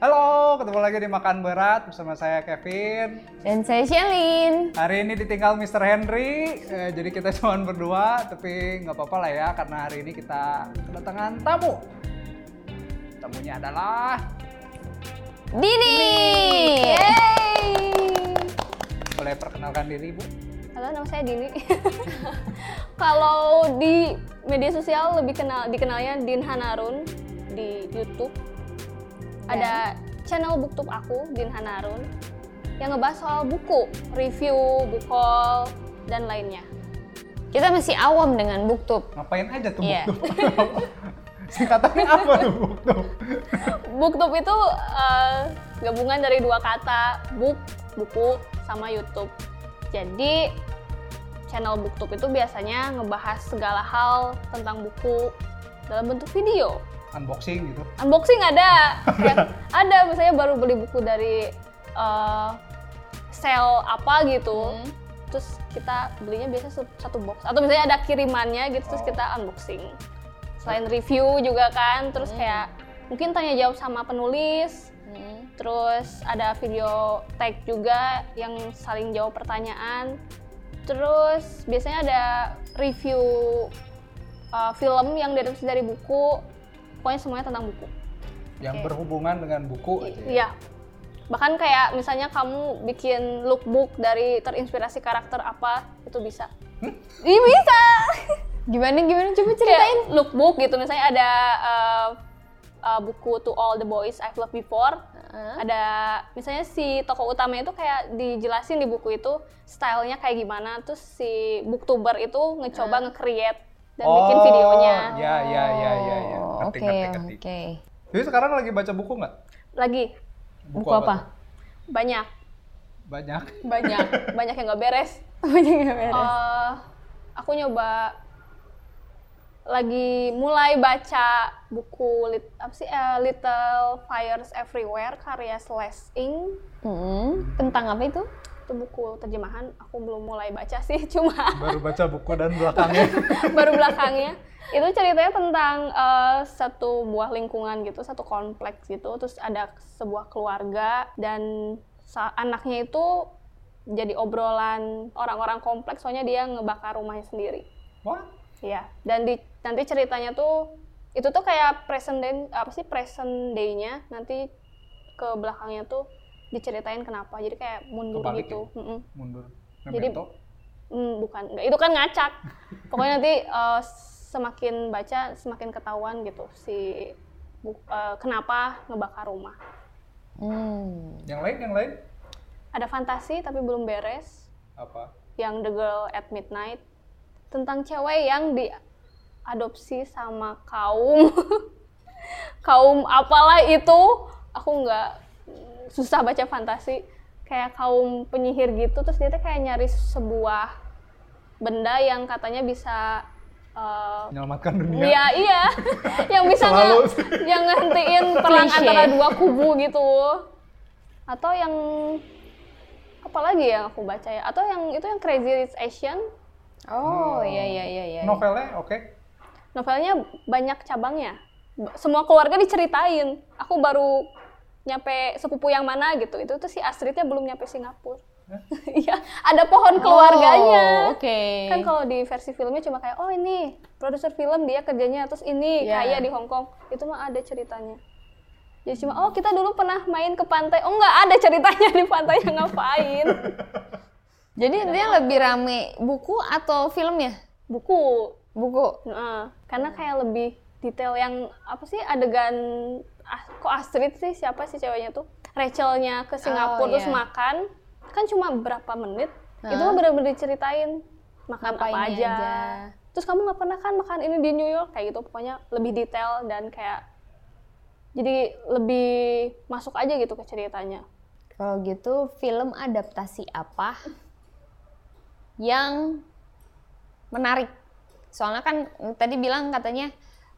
Halo, ketemu lagi di Makan Berat bersama saya Kevin. Dan saya Shelin. Hari ini ditinggal Mr. Henry, eh, jadi kita cuma berdua, tapi nggak apa-apa lah ya, karena hari ini kita kedatangan tamu. Tamunya adalah Dini. Yeay. boleh perkenalkan diri Bu. Halo, nama saya Dini. Kalau di media sosial lebih kenal dikenalnya Din Hanarun di YouTube. Ada channel booktube aku, Din Hanarun, yang ngebahas soal buku, review, buku haul, dan lainnya. Kita masih awam dengan booktube. Ngapain aja tuh Iya. BookTube? Singkatannya apa tuh BookTube? Booktube itu eh, gabungan dari dua kata, book, buku, sama YouTube. Jadi channel booktube itu biasanya ngebahas segala hal tentang buku dalam bentuk video. Unboxing gitu. Unboxing ada, Kayak ada misalnya baru beli buku dari eh, sale apa gitu, Hmm. terus kita belinya biasa satu box atau misalnya ada kirimannya gitu, terus Oh. kita unboxing. Selain review juga kan, terus Hmm. kayak mungkin tanya jawab sama penulis, Hmm. terus ada video tag juga yang saling jawab pertanyaan. Terus biasanya ada review uh, film yang diadaptasi dari buku. Pokoknya semuanya tentang buku. Yang Oke. berhubungan dengan buku aja. ya. Iya. Bahkan kayak misalnya kamu bikin lookbook dari terinspirasi karakter apa, itu bisa. Iya bisa. Gimana gimana coba Ceritain ceritain. lookbook gitu. Misalnya ada uh, uh, buku To All the Boys I've Loved Before. Heeh. ada misalnya si tokoh utama itu kayak dijelasin di buku itu stylenya kayak gimana terus si booktuber itu ngecoba nge-create dan bikin Oh, videonya Ya, ya, ya, ya, ya. Oh, Oke, oke. Jadi sekarang lagi baca buku nggak? lagi Buku apa? tuh? banyak Banyak. banyak banyak yang nggak beres Banyak yang beres. Eh, aku nyoba lagi mulai baca buku lit, apa sih eh, Little Fires Everywhere karya Celeste Ing Hmm. Tentang apa itu? Itu buku terjemahan aku belum mulai baca sih cuma Baru baca buku dan belakangnya. baru belakangnya. Itu ceritanya tentang eh, satu buah lingkungan gitu satu kompleks gitu terus ada sebuah keluarga dan anaknya itu jadi obrolan orang-orang kompleks soalnya dia ngebakar rumahnya sendiri. Wah, Iya, dan di nanti ceritanya tuh itu tuh kayak present day apa sih present day-nya nanti ke belakangnya tuh diceritain kenapa. Jadi kayak mundur Kebalik gitu. Mm-mm. mundur. Jadi- Memento. Hmm, bukan, enggak, itu kan ngacak. Pokoknya nanti eh, semakin baca semakin ketahuan gitu si bu- eh, kenapa ngebakar rumah. Hmm. Yang lain, yang lain? Ada fantasi tapi belum beres. Apa? yang The Girl at Midnight tentang cewek yang diadopsi sama kaum kaum apalah itu aku nggak susah baca fantasi kayak kaum penyihir gitu terus dia tuh kayak nyari sebuah benda yang katanya bisa eh, Menyelamatkan dunia. Iya, iya. yang bisa Selalu nge- yang ngehentiin perang antara dua kubu gitu. Atau yang apa lagi yang aku baca ya? Atau yang itu yang Crazy Rich Asian. Oh, iya iya iya iya. Novelnya oke. Novelnya banyak cabangnya. Ba- Semua keluarga diceritain. Aku baru nyampe sepupu yang mana gitu. Itu tuh si Astridnya belum nyampe Singapura. Iya, ada pohon keluarganya. Oh, Oke. Kan kalau di versi filmnya cuma kayak oh ini produser film dia kerjanya terus ini Iya. kaya di Hong Kong. Itu mah ada ceritanya. Jadi cuma oh kita dulu pernah main ke pantai. Oh nggak ada ceritanya di pantainya ngapain. Jadi dia lebih rame buku atau filmnya? Buku. Buku. Heeh. karena kayak lebih detail yang apa sih adegan kok Astrid sih siapa sih ceweknya tuh Rachelnya ke Singapura Oh, terus iya. makan kan cuma berapa menit itu Hah? mah bener-bener diceritain makan apa Ngapainnya aja. aja. terus kamu nggak pernah kan makan ini di New York kayak gitu pokoknya lebih detail dan kayak jadi lebih masuk aja gitu ke ceritanya Kalau gitu film adaptasi apa yang menarik? Soalnya kan tadi bilang katanya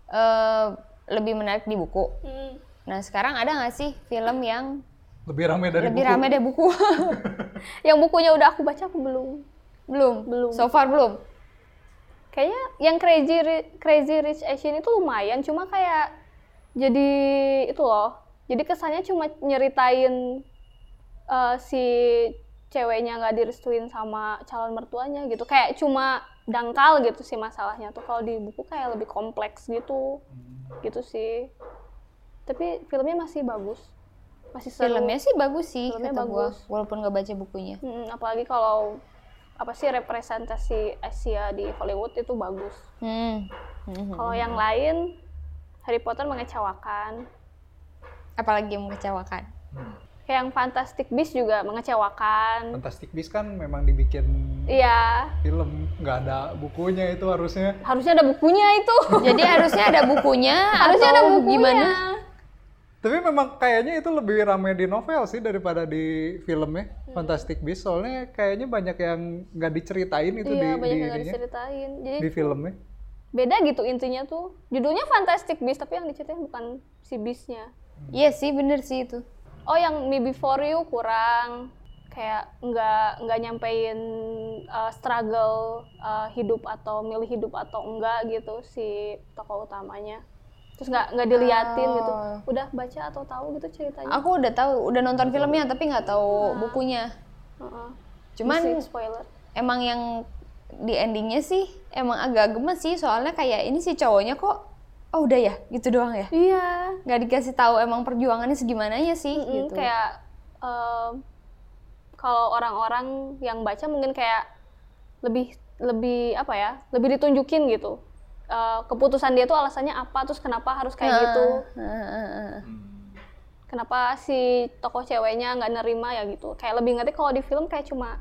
eh, lebih menarik di buku. Nah sekarang ada nggak sih film yang Lebih ramai dari lebih buku. rame deh buku? yang bukunya udah aku baca aku belum belum. Belum. So far belum. kayaknya yang Crazy Crazy Rich Asian itu lumayan cuma kayak jadi itu loh jadi kesannya cuma nyeritain uh, si ceweknya nggak direstuin sama calon mertuanya gitu kayak cuma dangkal gitu sih masalahnya tuh kalau di buku kayak lebih kompleks gitu hmm. Gitu sih. Tapi filmnya masih bagus. Masih seru. filmnya sih bagus sih filmnya kata bagus. gua, walaupun nggak baca bukunya. Hmm, apalagi kalau apa sih representasi Asia di Hollywood itu bagus. Hmm. Hmm. kalau yang lain Harry Potter mengecewakan. Apalagi yang mengecewakan? Hmm kayak yang Fantastic Beasts juga mengecewakan. Fantastic Beasts kan memang dibikin iya. film, nggak ada bukunya itu harusnya. Harusnya ada bukunya itu. Jadi harusnya ada bukunya harusnya ada bukunya. gimana? Tapi memang kayaknya itu lebih ramai di novel sih daripada di filmnya hmm. Fantastic Beasts. Soalnya kayaknya banyak yang nggak diceritain itu iya, di banyak di yang diceritain. Jadi di filmnya. Beda gitu intinya tuh. Judulnya Fantastic Beasts tapi yang diceritain bukan si Beastnya. Iya sih bener sih itu oh yang Me Before You kurang kayak nggak nggak nyampein uh, struggle uh, hidup atau milih hidup atau enggak gitu si tokoh utamanya terus nggak nggak diliatin gitu. oh. gitu udah baca atau tahu gitu ceritanya aku udah tahu udah nonton filmnya tapi nggak tahu nah. bukunya uh -uh. cuman spoiler emang yang di endingnya sih emang agak gemes sih soalnya kayak ini si cowoknya kok oh udah ya? Gitu doang ya? Iya. Nggak dikasih tahu emang perjuangannya segimana ya sih mm -hmm, gitu. kayak uh, kalau orang-orang yang baca mungkin kayak lebih lebih apa ya lebih ditunjukin gitu. Uh, keputusan dia tuh alasannya apa terus kenapa harus kayak gitu. kenapa si tokoh ceweknya nggak nerima ya gitu. Kayak lebih ngerti kalau di film kayak cuma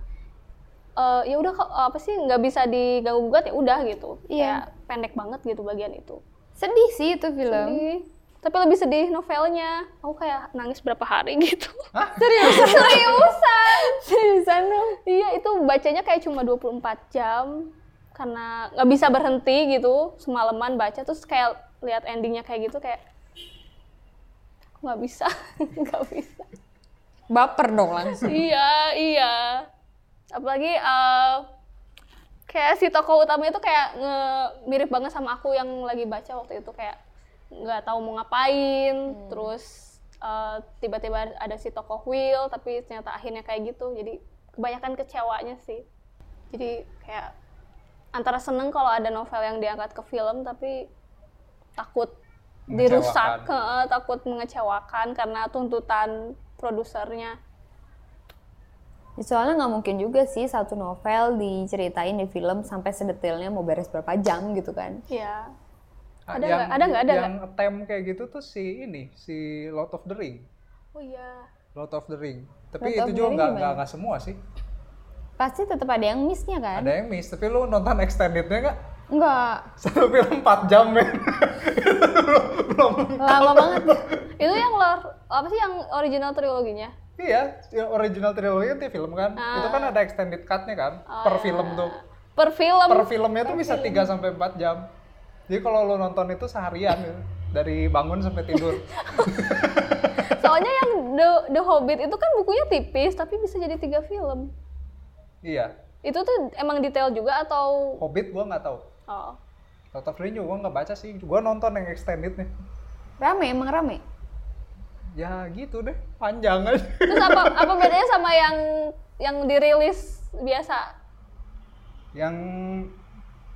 uh, ya udah apa sih nggak bisa diganggu gugat ya udah gitu. Iya. kayak pendek banget gitu bagian itu Sedih sih itu film. Sedih. Tapi lebih sedih novelnya. Aku kayak nangis berapa hari gitu. Hah? Seriusan? Seriusan. Seriusan dong. Iya, itu bacanya kayak cuma 24 jam. Karena nggak bisa berhenti gitu. Semalaman baca, terus kayak lihat endingnya kayak gitu kayak aku nggak bisa, nggak bisa. Baper dong langsung. iya, iya. Apalagi uh, kayak si tokoh utama itu kayak nge mirip banget sama aku yang lagi baca waktu itu kayak nggak tahu mau ngapain hmm. terus uh, tiba-tiba ada si tokoh Will tapi ternyata akhirnya kayak gitu jadi kebanyakan kecewanya sih. Jadi kayak antara seneng kalau ada novel yang diangkat ke film tapi takut dirusak takut mengecewakan karena tuntutan produsernya. Ya, soalnya nggak mungkin juga sih satu novel diceritain di film sampai sedetailnya mau beres berapa jam gitu kan? Iya. Ah, ada nggak? Ada nggak? Ada Yang attempt kayak gitu tuh si ini, si Lord of the Ring. Oh iya. Lord of the Ring. Tapi Lord itu juga nggak nggak nggak semua sih. Pasti tetap ada yang missnya kan? Ada yang miss. Tapi lu nonton extendednya nggak? Enggak. Satu film 4 jam men. belum, Lama banget. itu yang Lord apa sih yang original triloginya? Iya, yang original trilogy itu film kan. Ah. Itu kan ada extended cut-nya kan oh, per iya. film tuh. Per film. Per filmnya tuh bisa 3 sampai 4 jam. Jadi kalau lo nonton itu seharian gitu. Dari bangun sampai tidur. Soalnya yang The, The Hobbit itu kan bukunya tipis tapi bisa jadi tiga film. Iya. Itu tuh emang detail juga atau Hobbit gua nggak tahu. Oh. Lord of the Rings gua nggak baca sih. Gua nonton yang extended nih. Rame, emang rame ya gitu deh panjang aja terus apa apa bedanya sama yang yang dirilis biasa yang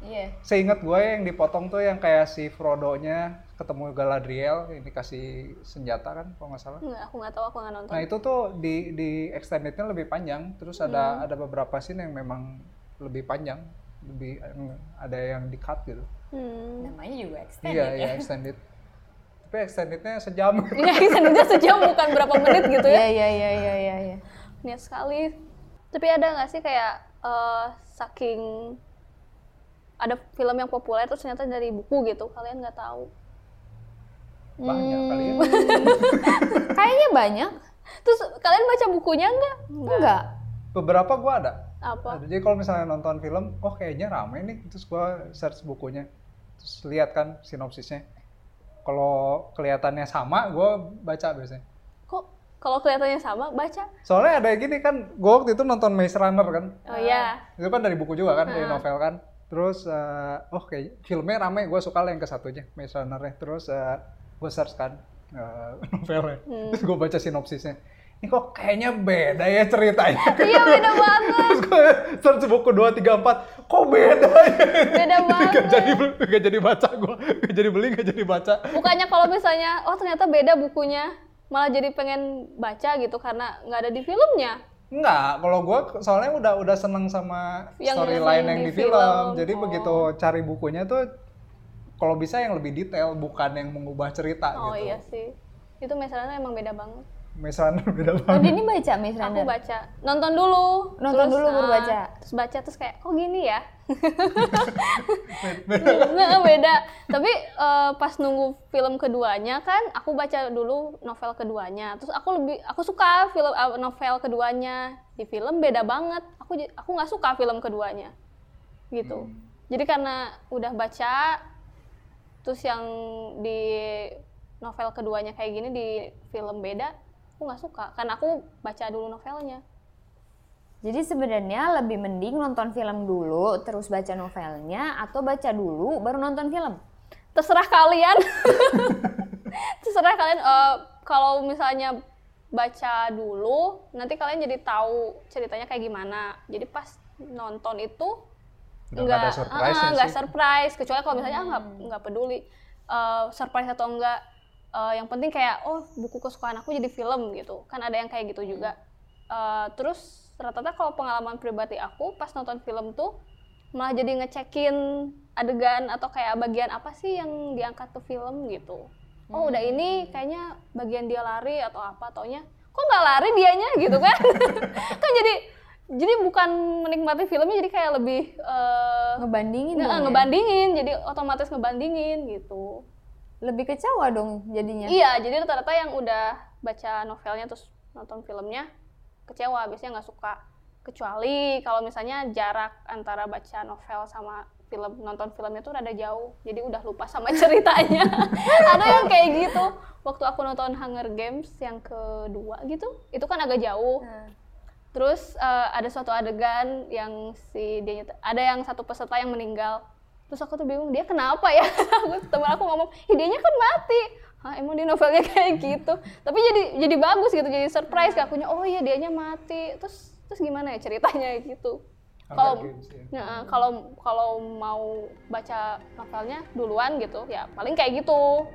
Iya. Yeah. Seingat gue yang dipotong tuh yang kayak si Frodo-nya ketemu Galadriel ini kasih senjata kan kalau nggak salah. Nggak, aku nggak tahu aku nggak nonton. Nah itu tuh di di extendednya lebih panjang. Terus ada hmm. ada beberapa scene yang memang lebih panjang, lebih ada yang di cut gitu. Hmm. Namanya juga extended. Iya iya extended tapi extendednya sejam. Iya extendednya sejam bukan berapa menit gitu ya. Iya iya iya iya iya niat sekali. Tapi ada nggak sih kayak uh, saking ada film yang populer terus ternyata dari buku gitu kalian nggak tahu? Banyak hmm. kali ya. Kayaknya banyak. Terus kalian baca bukunya nggak? Enggak beberapa gua ada. Apa? Jadi kalau misalnya nonton film oh kayaknya rame nih. Terus gua search bukunya. Terus lihat kan sinopsisnya kalau kelihatannya sama gue baca biasanya. Kok kalau kelihatannya sama baca? Soalnya ada gini kan gue waktu itu nonton Maze Runner kan. Oh iya. Itu kan dari buku juga kan dari novel kan. Terus uh, oh kayak filmnya rame gue suka lah yang ke satunya Maze Runner terus uh, eh, gue search kan uh, novelnya. Hmm. Terus gue baca sinopsisnya. Ini kok kayaknya beda ya ceritanya. iya beda banget. Terus gue search buku 2, 3, 4. Kok beda ya? Beda banget. gak jadi, gak jadi baca gue. Gak jadi beli, gak jadi baca. Bukannya kalau misalnya, oh ternyata beda bukunya. Malah jadi pengen baca gitu karena nggak ada di filmnya. Enggak, kalau gue soalnya udah udah seneng sama storyline yang, yang di, film. film. Jadi oh. begitu cari bukunya tuh kalau bisa yang lebih detail bukan yang mengubah cerita oh, gitu. Oh iya sih. Itu misalnya emang beda banget. Misalnya beda banget. Oh, ini baca misalnya. Aku baca. Nonton dulu. Nonton terus, dulu baru baca. Terus baca terus kayak oh gini ya. beda. beda. Tapi uh, pas nunggu film keduanya kan aku baca dulu novel keduanya. Terus aku lebih aku suka film uh, novel keduanya. Di film beda banget. Aku aku nggak suka film keduanya. Gitu. Hmm. Jadi karena udah baca terus yang di novel keduanya kayak gini di film beda aku nggak suka karena aku baca dulu novelnya. Jadi sebenarnya lebih mending nonton film dulu terus baca novelnya atau baca dulu baru nonton film? Terserah kalian. Terserah kalian uh, kalau misalnya baca dulu nanti kalian jadi tahu ceritanya kayak gimana. Jadi pas nonton itu nggak ada surprise uh, nggak surprise. Kecuali kalau misalnya ah, nggak hmm. nggak peduli uh, surprise atau enggak uh, yang penting kayak oh buku kesukaan aku jadi film gitu. Kan ada yang kayak gitu juga. Uh, terus rata-rata kalau pengalaman pribadi aku pas nonton film tuh malah jadi ngecekin adegan atau kayak bagian apa sih yang diangkat ke film gitu. Oh udah ini hmm. kayaknya bagian dia lari atau apa taunya kok nggak lari dianya? gitu kan. Kan jadi jadi bukan menikmati filmnya jadi kayak lebih uh, ngebandingin nge ya? ngebandingin. Jadi otomatis ngebandingin gitu lebih kecewa dong jadinya. Iya jadi rata-rata yang udah baca novelnya terus nonton filmnya kecewa biasanya nggak suka. Kecuali kalau misalnya jarak antara baca novel sama film nonton filmnya tuh rada jauh jadi udah lupa sama ceritanya. Ada yang kayak gitu. Waktu aku nonton Hunger Games yang kedua gitu itu kan agak jauh. Hmm terus uh, ada suatu adegan yang si dia ada yang satu peserta yang meninggal terus aku tuh bingung dia kenapa ya? Teman aku ngomong idenya kan mati. Hah, emang di novelnya kayak gitu? Tapi jadi jadi bagus gitu jadi surprise kayak akunya. Oh iya dianya mati. Terus terus gimana ya ceritanya gitu? Kalau ya. kalau kalau mau baca novelnya duluan gitu ya paling kayak gitu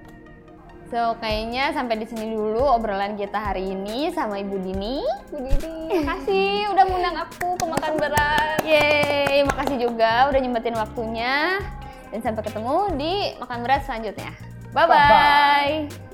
So, kayaknya sampai di sini dulu obrolan kita hari ini sama Ibu Dini. Ibu Dini, makasih udah ngundang aku ke makan berat. Yeay, makasih juga udah nyempetin waktunya. Dan sampai ketemu di makan berat selanjutnya. Bye-bye.